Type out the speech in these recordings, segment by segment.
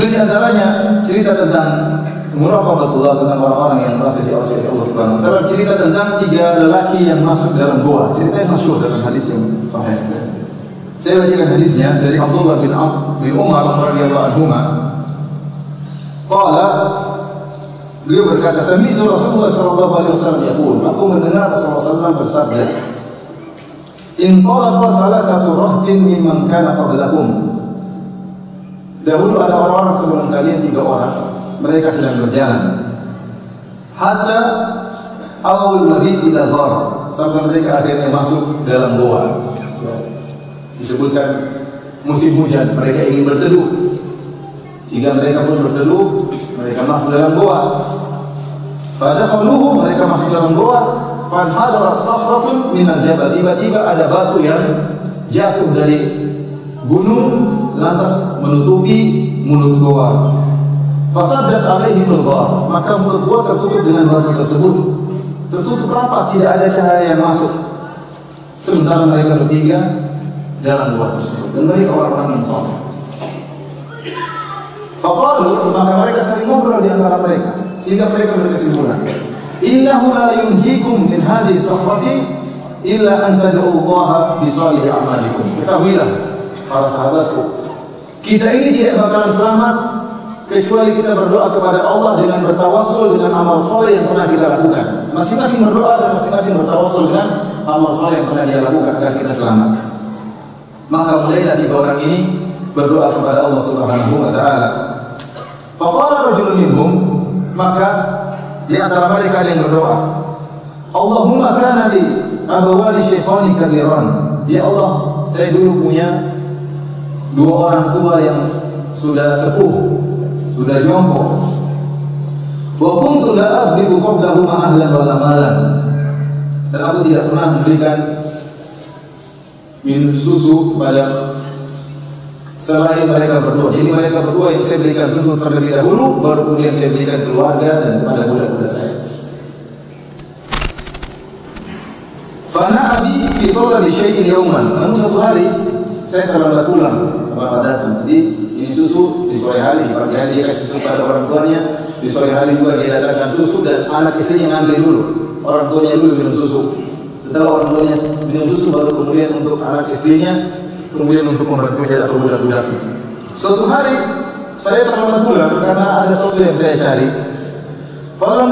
Kemudian di antaranya cerita tentang muraqabatullah tentang orang-orang yang merasa diawasi oleh Allah Subhanahu wa taala. Cerita tentang tiga lelaki yang masuk dalam gua. Cerita yang masyhur dalam hadis yang sahih. Saya bacakan hadisnya dari Abdullah bin Ab bin Umar radhiyallahu anhu. Qala Beliau berkata, "Sami'tu Rasulullah sallallahu alaihi wasallam yaqul." Aku mendengar Rasulullah SAW bersabda, "In talaqa thalathatu rahtin mimman kana qablakum." Dahulu ada orang-orang sebelum kalian tiga orang, mereka sedang berjalan. Hatta awal nabi ila ghar, sampai mereka akhirnya masuk dalam goa. Disebutkan musim hujan, mereka ingin berteduh. Sehingga mereka pun berteduh, mereka masuk dalam goa. Pada khuluhu mereka masuk dalam goa, fan hadarat safratun minal jabal. Tiba-tiba ada batu yang jatuh dari gunung lantas menutupi mulut goa. Fasaddat alaihi ghar, maka mulut goa tertutup dengan batu tersebut. Tertutup rapat, tidak ada cahaya yang masuk. Sementara mereka bertiga dalam goa tersebut dan mereka orang-orang yang soleh. Faqalu maka mereka saling ngobrol di antara mereka sehingga mereka berkesimpulan innahu la yunjikum min hadhihi safrati illa an tad'u Allah bi salih a'malikum ketahuilah para sahabatku kita ini tidak bakalan selamat kecuali kita berdoa kepada Allah dengan bertawassul dengan amal soleh yang pernah kita lakukan. Masing-masing berdoa dan masing-masing bertawassul dengan amal soleh yang pernah dia lakukan agar kita selamat. Maka mulailah tiga orang ini berdoa kepada Allah Subhanahu wa taala. Faqala rajulun minhum maka di antara mereka ada yang berdoa Allahumma kana li abawali shaykhani kabiran. Ya Allah saya dulu punya dua orang tua yang sudah sepuh sudah jompo wa kuntu la aghdibu qablahuma ahlan wala malan dan aku tidak pernah memberikan minum susu kepada selain mereka berdua. Jadi mereka berdua yang saya berikan susu terlebih dahulu, baru kemudian saya berikan keluarga dan pada budak-budak saya. Fana abi fitola di syai'in yauman. Namun satu hari saya terlambat pulang, terlambat datang. Jadi ini susu di sore hari, pagi hari dia kasih susu pada orang tuanya, di sore hari juga dia datangkan susu dan anak istrinya ngantri dulu. Orang tuanya dulu minum susu. Setelah orang tuanya minum susu baru kemudian untuk anak istrinya kemudian untuk membantunya atau budak-budaknya. Suatu hari saya terlambat pulang karena ada sesuatu yang saya cari. Falam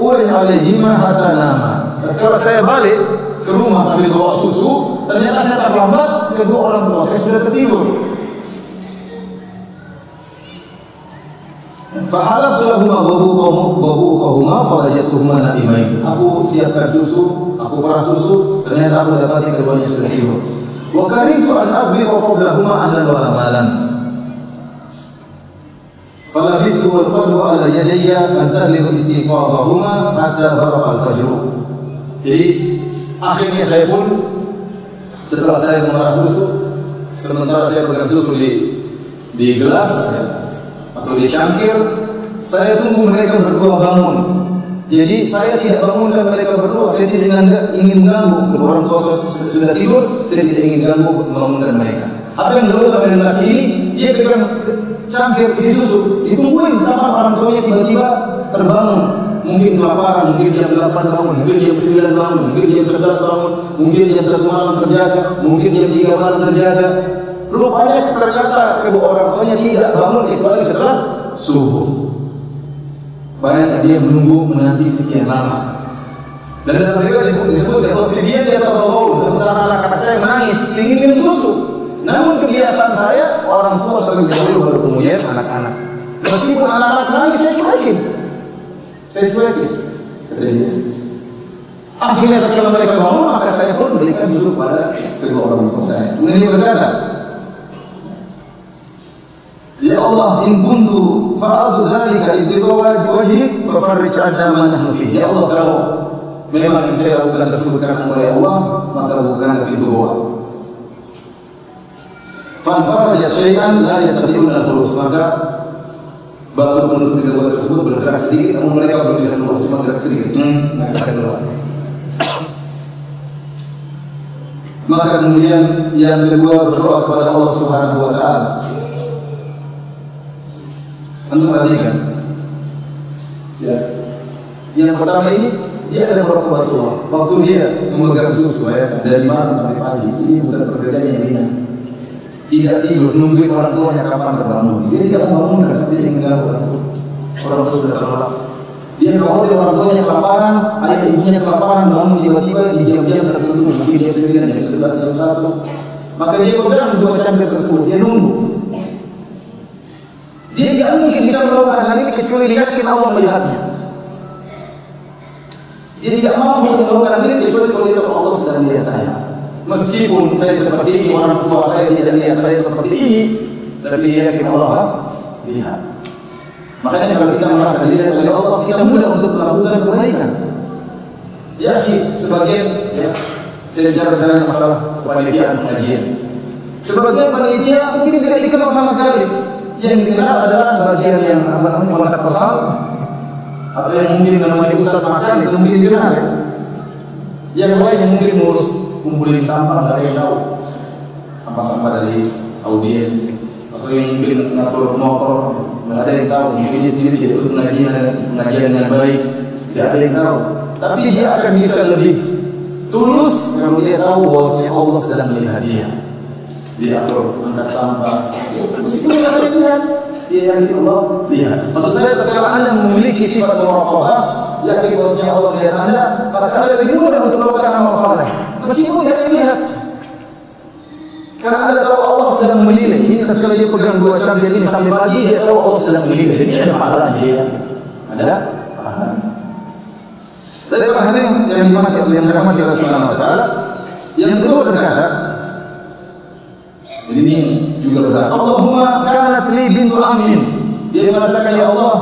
ulih alaihima hatta nama. Kalau saya balik ke rumah sambil bawa susu, ternyata saya terlambat kedua orang tua saya sudah tertidur. Fahalabtulahu abu kaum bahu kaum fawajatuhuma naimain. Aku siapkan susu, aku perah susu, ternyata aku dapati keduanya sudah tidur. Wakari itu an aghbira qablahuma ahlan wa lamalan. Falabithu wal qadwa ala yadayya antahliru istiqadahuma hatta barqa al-fajr. Jadi akhirnya saya pun setelah saya memerah susu, sementara saya pegang susu di di gelas ya, atau di cangkir, saya tunggu mereka berdua bangun. Jadi saya tidak bangunkan mereka berdua, saya tidak ingin, ingin mengganggu. Kedua orang tua sudah tidur, saya tidak ingin ganggu membangunkan mereka. Apa yang dilakukan oleh laki ini? Dia pegang cangkir isi susu, ditungguin sama orang tuanya tiba-tiba terbangun. Mungkin kelaparan, mungkin jam 8 bangun, mungkin jam 9 bangun, mungkin jam 11 bangun, mungkin jam 1 malam terjaga, mungkin jam 3 malam terjaga. Rupanya ternyata kedua orang tuanya tidak bangun kecuali setelah subuh. Bayangkan dia menunggu menanti sekian lama. Dan dalam riwayat disebut ya, Sidian dia tahu sementara anak-anak saya menangis ingin minum susu. Namun kebiasaan saya orang tua terlebih dahulu baru kemudian anak-anak. Meskipun anak-anak menangis saya cuekin. Saya cuekin. Katanya. Akhirnya ketika mereka bangun maka saya pun berikan susu pada kedua orang tua saya. Dia berkata, Ya Allah, in kuntu fa'altu dzalika ibtigha wajhik fafarrij 'anna ma nahnu fihi. Ya Allah, kalau memang yang saya lakukan tersebut karena oleh Allah, maka bukan pintu doa. Fanfarajat syai'an la yastati'una al-khulus. Maka baru menutup pintu doa tersebut bergerak sedikit, namun mereka belum bisa keluar, cuma gerak sedikit. Hmm, nggak bisa keluar. Maka kemudian yang kedua berdoa kepada Allah Subhanahu wa taala. Antum perhatikan. Ya. Yang pertama ini dia ada muraqabatullah. Waktu dia memegang susu ya dari malam sampai pagi, ini bukan pekerjaan yang ringan. Tidak tidur nungguin orang tuanya kapan terbangun. Dia tidak membangunkan, dia ingin orang tua. Orang tua sudah terlelap. Dia dia orang tuanya kelaparan, ayah ibunya kelaparan, bangun tiba-tiba di jam-jam tertentu, mungkin dia sembilan, jam sebelas, jam satu. Maka dia pegang dua cangkir tersebut, dia nunggu. Dia tidak mungkin bisa melakukan hal ini kecuali dia yakin Allah melihatnya. Dia tidak mampu melakukan hal ini kecuali kalau Allah sedang melihat saya. Meskipun saya seperti ini, orang tua saya tidak lihat saya seperti ini, tapi yakin Allah lihat. Makanya kalau kita merasa dilihat oleh Allah, kita mudah untuk melakukan kebaikan. Ya, sebagian ya, saya bicara misalnya masalah kepanitiaan pengajian. Sebagian panitia mungkin tidak dikenal sama sekali. Yang dikenal adalah sebagian yang apa namanya kontak atau yang mungkin namanya ustaz makan itu mungkin dikenal ya. Yang lain yang mungkin ngurus kumpulin sampah nggak ada yang tahu. Sampah-sampah dari audiens. Atau yang mungkin ngatur motor nggak ada yang tahu. Mungkin dia sendiri jadi ikut pengajian pengajian dengan baik. Tidak ada yang tahu. Tapi dia akan bisa lebih tulus kalau dia tahu bahwasanya Allah sedang melihat dia. Dia atur angkat sampah. Meskipun tidak ada yang dia yakin Allah lihat. Maksud saya tatkala anda memiliki sifat muraqabah yakin bahwasanya Allah melihat anda maka anda lebih mudah untuk melakukan amal saleh meskipun tidak dilihat karena anda tahu Allah sedang menilai. Ini tatkala dia pegang dua cangkir ini sampai pagi dia tahu Allah sedang menilai. Ini ada pahala dia. Ada pahala. Dari para hadirin yang dirahmati yang dirahmati oleh Subhanahu wa taala, yang kedua berkata, ini juga berkata, Allahumma kanat li bintu amin. Dia mengatakan ya Allah,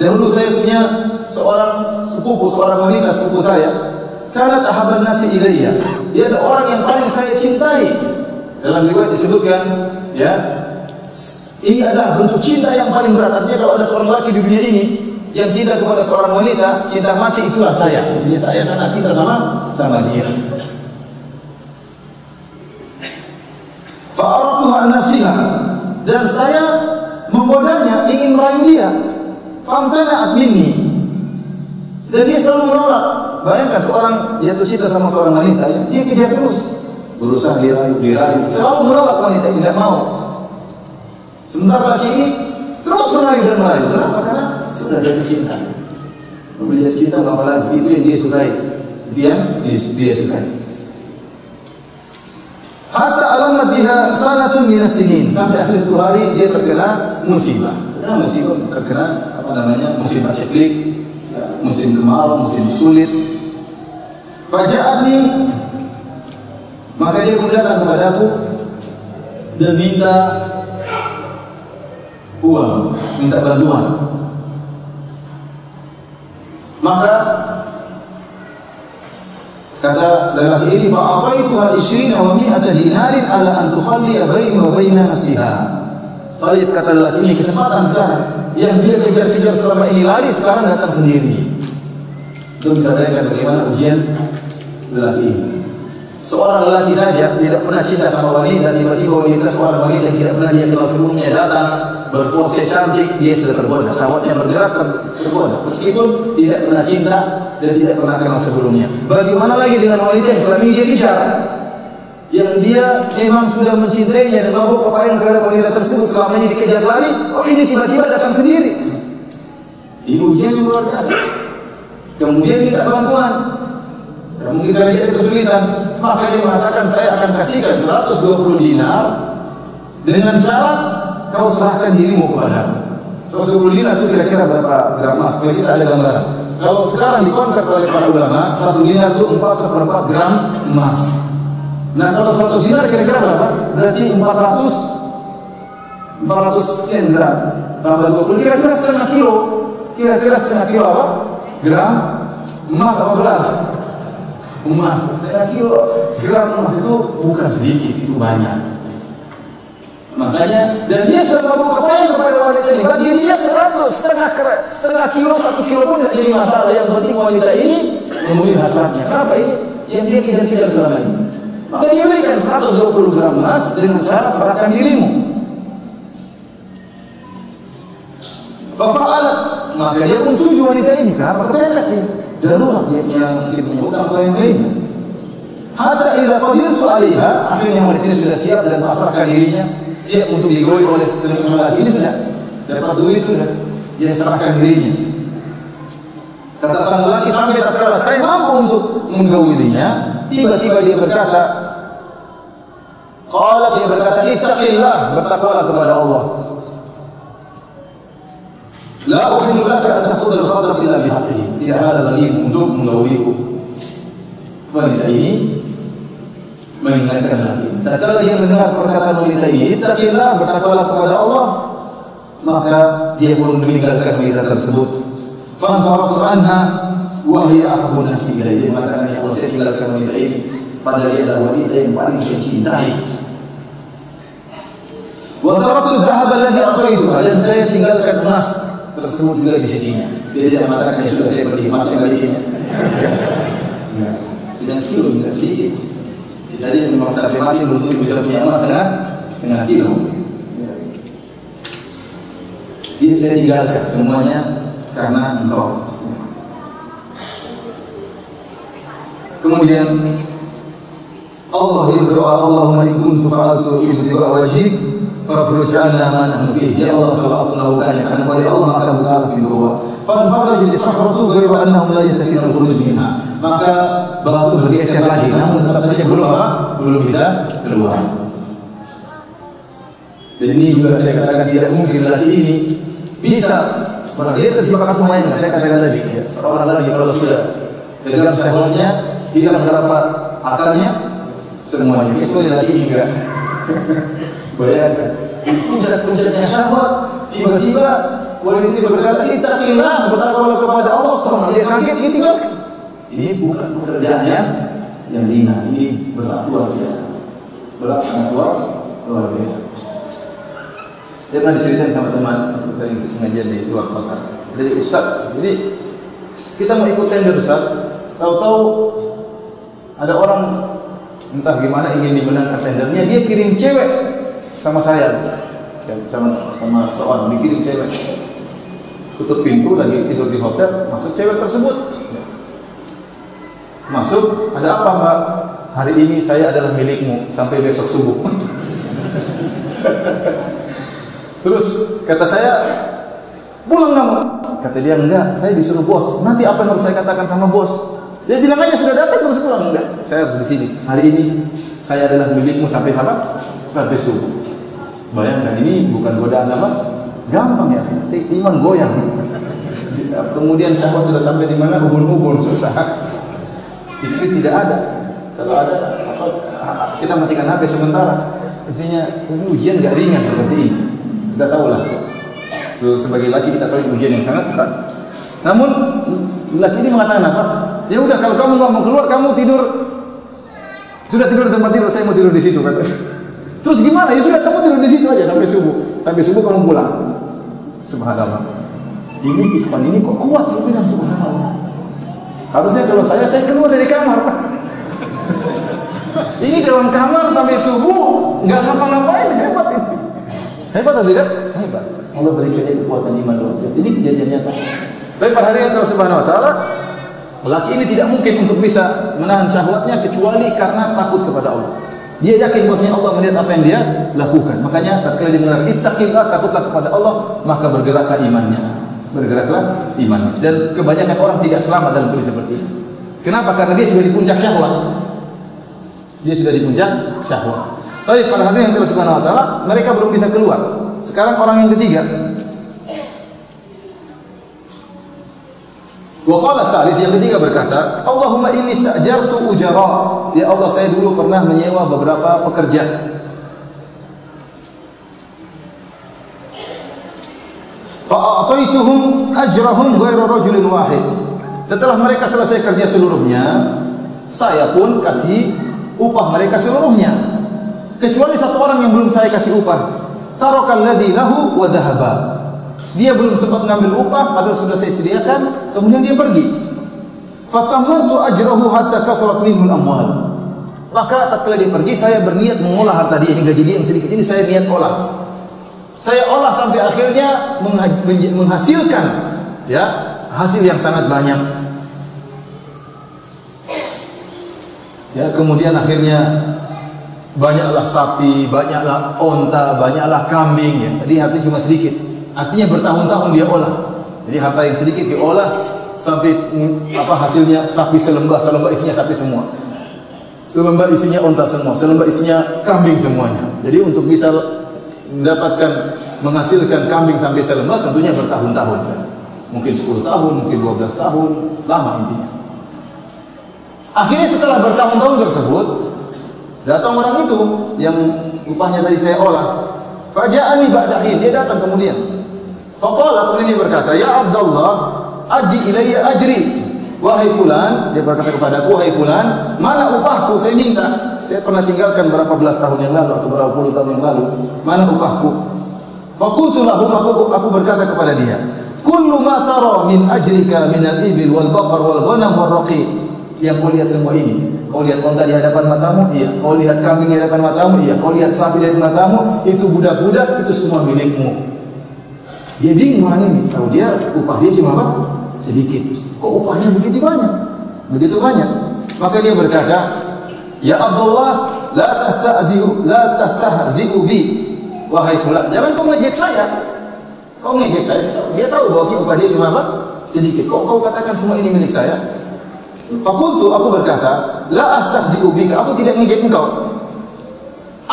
dahulu saya punya seorang sepupu, seorang wanita sepupu saya. Kanat ahaban nasi ilayya. Dia adalah orang yang paling saya cintai. Dalam riwayat disebutkan, ya, ini adalah bentuk cinta yang paling berat. Artinya kalau ada seorang laki di dunia ini yang cinta kepada seorang wanita, cinta mati itulah saya. Artinya saya sangat cinta sama sama dia. Fa'aratuha an nafsiha dan saya menggodanya ingin merayu dia. Famtana'at minni. Dan dia selalu menolak. Bayangkan seorang jatuh cinta sama seorang wanita, ya, dia kejar terus berusaha dirayu, dirayu, selalu menolak wanita ini tidak mau. Sementara laki ini terus merayu dan merayu. Kenapa? Karena sudah jatuh cinta. Bila jatuh cinta apa lagi? Itu yang dia sukai. Yang dia, dia sukai. Hatta alamat biha sanatun minas sinin. Sampai akhir itu hari dia terkena musibah. Terkena musibah, terkena apa namanya? Musibah ceklik, musim kemarau, musim sulit. Faja'atni maka dia pun datang kepadaku dan minta uang, minta bantuan. Maka kata lelaki ini fa'ataituha 20 wa 100 dinarin ala an tukhalli baini wa baina nafsiha. Taib kata lelaki ini kesempatan sekarang yang dia kejar-kejar selama ini lari sekarang datang sendiri. Itu bisa bayangkan bagaimana ujian lelaki. Seorang lelaki saja tidak pernah cinta sama wanita, tiba-tiba wanita seorang wanita yang tidak pernah dia kenal sebelumnya datang berpose cantik, dia sudah tergoda. Sahabatnya bergerak ter tergoda. Meskipun tidak pernah cinta dan tidak pernah kenal sebelumnya. Bagaimana lagi dengan wanita yang selama ini dia kejar? Yang dia memang sudah mencintainya dan mabuk kepayahan terhadap wanita tersebut selama ini dikejar lari, oh ini tiba-tiba datang sendiri. Ini ujian yang luar biasa. Kemudian minta bantuan, mungkin karena dia kesulitan, maka dia mengatakan saya akan kasihkan 120 dinar dengan syarat kau serahkan dirimu kepada 120 dinar itu kira-kira berapa gram emas? Kalau kita ada gambaran. Kalau sekarang dikonvert oleh para ulama, satu dinar itu 4 seperempat gram emas. Nah kalau 100 dinar kira-kira berapa? Berarti 400 400 sekian gram tambah 20 kira-kira setengah kilo kira-kira setengah kilo apa? gram emas apa beras? emas. Setengah kilo gram emas itu bukan sedikit itu banyak. Makanya dan dia sudah kepada kepada wanita ini. Bagi dia seratus setengah setengah kilo satu kilo pun tidak jadi masalah. Yang penting wanita ini memenuhi hasratnya. Kenapa ini? Yang dia kejar-kejar selama ini. Maka dia berikan 120 gram emas dengan syarat serahkan dirimu Fafa'alat. Maka dia pun setuju wanita ini. Kenapa kepepet dia? Darurat dia yang mungkin punya utang atau yang lainnya. Hatta idza qadirtu 'alaiha, akhirnya wanita ini sudah siap dan pasrahkan dirinya, siap untuk digoyah oleh laki ini sudah dapat duit sudah, dia serahkan dirinya. Kata sang laki sampai tak kala saya mampu untuk menggauli tiba-tiba dia berkata, Qala dia berkata, "Ittaqillah, bertakwalah kepada Allah." La uhillu laka an takhudha al-khatab illa bihaqqihi. Tidak halal bagimu untuk menggauliku. Wanita ini mengingatkan lagi. Tatkala dia mendengar perkataan wanita ini, "Ittaqillah, bertakwalah kepada Allah." Maka dia pun meninggalkan wanita tersebut. Fansaraftu anha wa hiya ahabbun nasi ilayya. Maka ya Allah saya tinggalkan wanita ini padahal dia adalah wanita yang paling saya cintai. Wa taraktu dhahab alladhi aqaituha dan saya tinggalkan emas tersebut juga di sisinya. Dia tidak mengatakan ya sudah saya pergi emas yang balikinnya. Sedang kilo tidak sedikit. Jadi semua sampai mati belum bisa punya emas setengah setengah kilo. Jadi saya tinggalkan semuanya karena engkau. Kemudian Allah yang berdoa Allahumma in kuntu fa'altu ibtiga wajhik fafruj 'anna ma nahnu fihi. Ya Allah kalau aku melakukannya karena ya Allah maka bukalah pintu Allah fanfaraj bi sahratu ghairu annahum la yastatina al-khuruj minha. Maka batu bergeser lagi namun tetap saja belum apa? Belum bisa keluar. Dan ini juga saya katakan tidak mungkin lagi ini bisa. Dia terjebak atau main saya katakan tadi ya, seorang lagi kalau sudah dalam syahwatnya hilang berapa akalnya semuanya kecuali lagi enggak Bayangkan. Puncak-puncaknya syahwat, tiba-tiba wanita berkata, "Ittaqillah, bertakwalah kepada Allah." Dia kaget, dia tinggalkan. Ini bukan pekerjaannya yang ringan, ini berat luar biasa. Berat luar, luar biasa. Saya pernah diceritain sama teman, saya pengajian di luar kota. Jadi Ustaz, jadi kita mau ikut tender Ustaz, tahu-tahu ada orang entah gimana ingin dimenangkan tendernya, dia kirim cewek sama saya. Sama sama seorang dikirim cewek. Tutup pintu lagi tidur di hotel masuk cewek tersebut. Masuk ada apa mbak? Hari ini saya adalah milikmu sampai besok subuh. Terus kata saya pulang kamu. Kata dia enggak saya disuruh bos. Nanti apa yang harus saya katakan sama bos? Dia bilang aja sudah datang terus pulang. Enggak saya harus di sini. Hari ini saya adalah milikmu sampai apa? Sampai subuh Bayangkan ini bukan godaan apa? Gampang ya, iman goyang. Kemudian sahabat sudah sampai di mana ubun-ubun susah. Istri tidak ada. Kalau ada, apa, kita matikan HP sementara. Intinya ini ujian gak ringan seperti ini. Kita tahu lah. Sebagai laki kita tahu ujian yang sangat berat. Namun laki ini mengatakan apa? Ya udah kalau kamu nggak mau keluar, kamu tidur. Sudah tidur di tempat tidur, saya mau tidur di situ kata. Terus gimana? Ya sudah kamu tidur di situ aja sampai subuh. Sampai subuh kamu pulang. Subhanallah. Ini ikhwan ini kok kuat sih bilang subhanallah. Harusnya kalau saya saya keluar dari kamar. ini dalam kamar sampai subuh nggak ngapa-ngapain hebat ini. Hebat atau tidak? Hebat. Allah berikan dia kekuatan iman luar biasa. Ini kejadian nyata. Tapi pada hari yang Subhanahu Wa Taala, laki ini tidak mungkin untuk bisa menahan syahwatnya kecuali karena takut kepada Allah. Dia yakin bahwasanya Allah melihat apa yang dia lakukan. Makanya tatkala dia mendengar ittaqillah takutlah kepada Allah, maka bergeraklah imannya. Bergeraklah imannya. Dan kebanyakan orang tidak selamat dalam kondisi seperti ini. Kenapa? Karena dia sudah di puncak syahwat. Dia sudah di puncak syahwat. Tapi pada hati yang Allah Subhanahu wa taala, mereka belum bisa keluar. Sekarang orang yang ketiga, Wa qala thalith yang ketiga berkata, Allahumma inni ista'jartu ujara. Ya Allah, saya dulu pernah menyewa beberapa pekerja. Fa'ataituhum ajrahum ghairu rajulin wahid. Setelah mereka selesai kerja seluruhnya, saya pun kasih upah mereka seluruhnya. Kecuali satu orang yang belum saya kasih upah. Tarakal ladzi lahu wa dhahaba. Dia belum sempat ngambil upah padahal sudah saya sediakan, kemudian dia pergi. Fatamartu ajrahu hatta kasrat minhu amwal. Maka tatkala dia pergi saya berniat mengolah harta dia ini gaji dia yang sedikit ini saya niat olah. Saya olah sampai akhirnya menghasilkan ya hasil yang sangat banyak. Ya, kemudian akhirnya banyaklah sapi, banyaklah onta, banyaklah kambing ya. Tadi artinya cuma sedikit. Artinya bertahun-tahun dia olah. Jadi harta yang sedikit diolah sampai apa hasilnya sapi selembah, selembah isinya sapi semua. Selembah isinya onta semua, selembah isinya kambing semuanya. Jadi untuk bisa mendapatkan menghasilkan kambing sampai selembah tentunya bertahun-tahun. Mungkin 10 tahun, mungkin 12 tahun, lama intinya. Akhirnya setelah bertahun-tahun tersebut, datang orang itu yang upahnya tadi saya olah. Faja'ani ba'dahin, dia datang kemudian. Faqala kemudian dia berkata, "Ya Abdullah, aji ilayya ajri." Wahai fulan, dia berkata kepadaku, "Wahai fulan, mana upahku? Saya minta. Saya pernah tinggalkan berapa belas tahun yang lalu atau berapa puluh tahun yang lalu. Mana upahku?" Fakultu lahum aku, aku berkata kepada dia, "Kullu ma tara min ajrika min al-ibil wal baqar wal ghanam wal raqi." Yang kau lihat semua ini, kau lihat unta di hadapan matamu, iya. Kau lihat kambing di hadapan matamu, iya. Kau lihat sapi di hadapan matamu, itu budak-budak, itu semua milikmu. Dia bingung orang ini, tahu dia upah dia cuma apa? Sedikit. Kok upahnya begitu banyak? Begitu banyak. Maka dia berkata, "Ya Abdullah, la tastahzi'u la tastahzi'u bi." Wahai fulan, jangan kau ngejek saya. Kau ngejek saya. Dia tahu bahwa si upah dia cuma apa? Sedikit. Kok kau katakan semua ini milik saya? Fakultu aku berkata, la astahzi'u bika. Aku tidak ngejek engkau.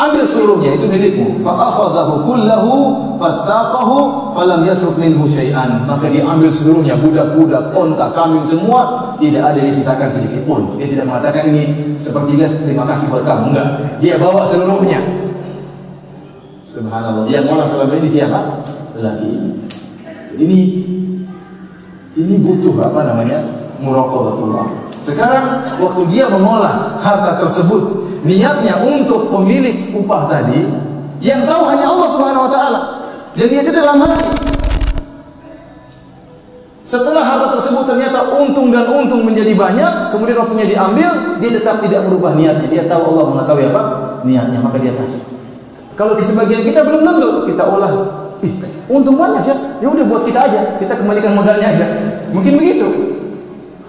Ambil seluruhnya itu milikmu. Fa akhadhahu kullahu fastaqahu falam yatruk minhu syai'an. Maka dia ambil seluruhnya, budak-budak, onta, kambing semua, tidak ada disisakan sedikit pun. Dia tidak mengatakan ini seperti dia terima kasih buat kamu, enggak. Dia bawa seluruhnya. Subhanallah. Yang orang selama ini siapa? Lagi ini. Ini ini butuh apa namanya? Muraqabatullah. Sekarang waktu dia mengolah harta tersebut, niatnya untuk pemilik upah tadi, yang tahu hanya Allah Subhanahu wa taala. Dan niatnya dalam hati. Setelah harta tersebut ternyata untung dan untung menjadi banyak, kemudian waktunya diambil, dia tetap tidak merubah niatnya. Dia tahu Allah mengetahui apa niatnya, maka dia kasih. Kalau di sebagian kita belum tentu kita olah, ih, untung banyak ya, ya udah buat kita aja, kita kembalikan modalnya aja. Mungkin begitu.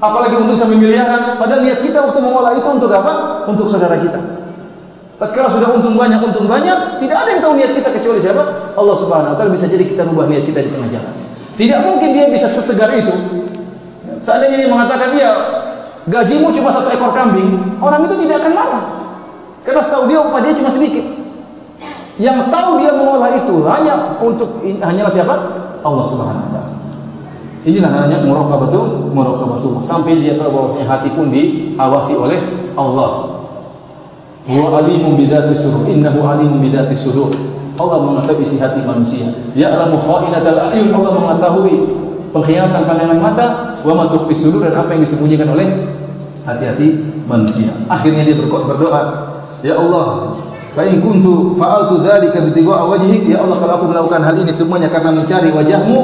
Apalagi untung sampai miliaran, padahal niat kita waktu mengolah itu untuk apa? Untuk saudara kita. Tatkala sudah untung banyak, untung banyak, tidak ada yang tahu niat kita kecuali siapa? Allah Subhanahu wa taala bisa jadi kita rubah niat kita di tengah jalan. Tidak mungkin dia bisa setegar itu. Seandainya dia mengatakan dia gajimu cuma satu ekor kambing, orang itu tidak akan marah. Karena setahu dia upah dia cuma sedikit. Yang tahu dia mengolah itu hanya untuk hanyalah siapa? Allah Subhanahu wa taala. Inilah namanya muraqabatul muraqabatullah. Sampai dia tahu bahwa hati pun diawasi oleh Allah. Huwa alimun bidati sudur. Innahu alimun bidati sudur. Allah mengetahui isi hati manusia. Ya'lamu kha'inatal a'yun. Allah mengetahui pengkhianatan pandangan mata wa ma tukhfi sudur dan apa yang disembunyikan oleh hati-hati manusia. Akhirnya dia berdoa, "Ya Allah, fa in kuntu fa'altu dzalika bitigha'a wajhik, ya Allah kalau aku melakukan hal ini semuanya karena mencari wajahmu,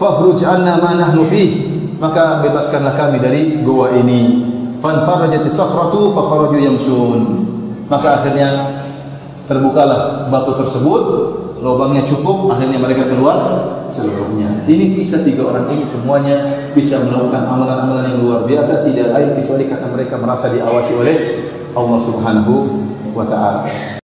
fafruj anna ma nahnu fi. Maka bebaskanlah kami dari goa ini. Fanfarajat sakhratu fa kharaju yamsun. Maka akhirnya terbukalah batu tersebut. Lubangnya cukup akhirnya mereka keluar seluruhnya. Ini kisah tiga orang ini semuanya bisa melakukan amalan-amalan yang luar biasa tidak lain kecuali karena mereka merasa diawasi oleh Allah Subhanahu wa taala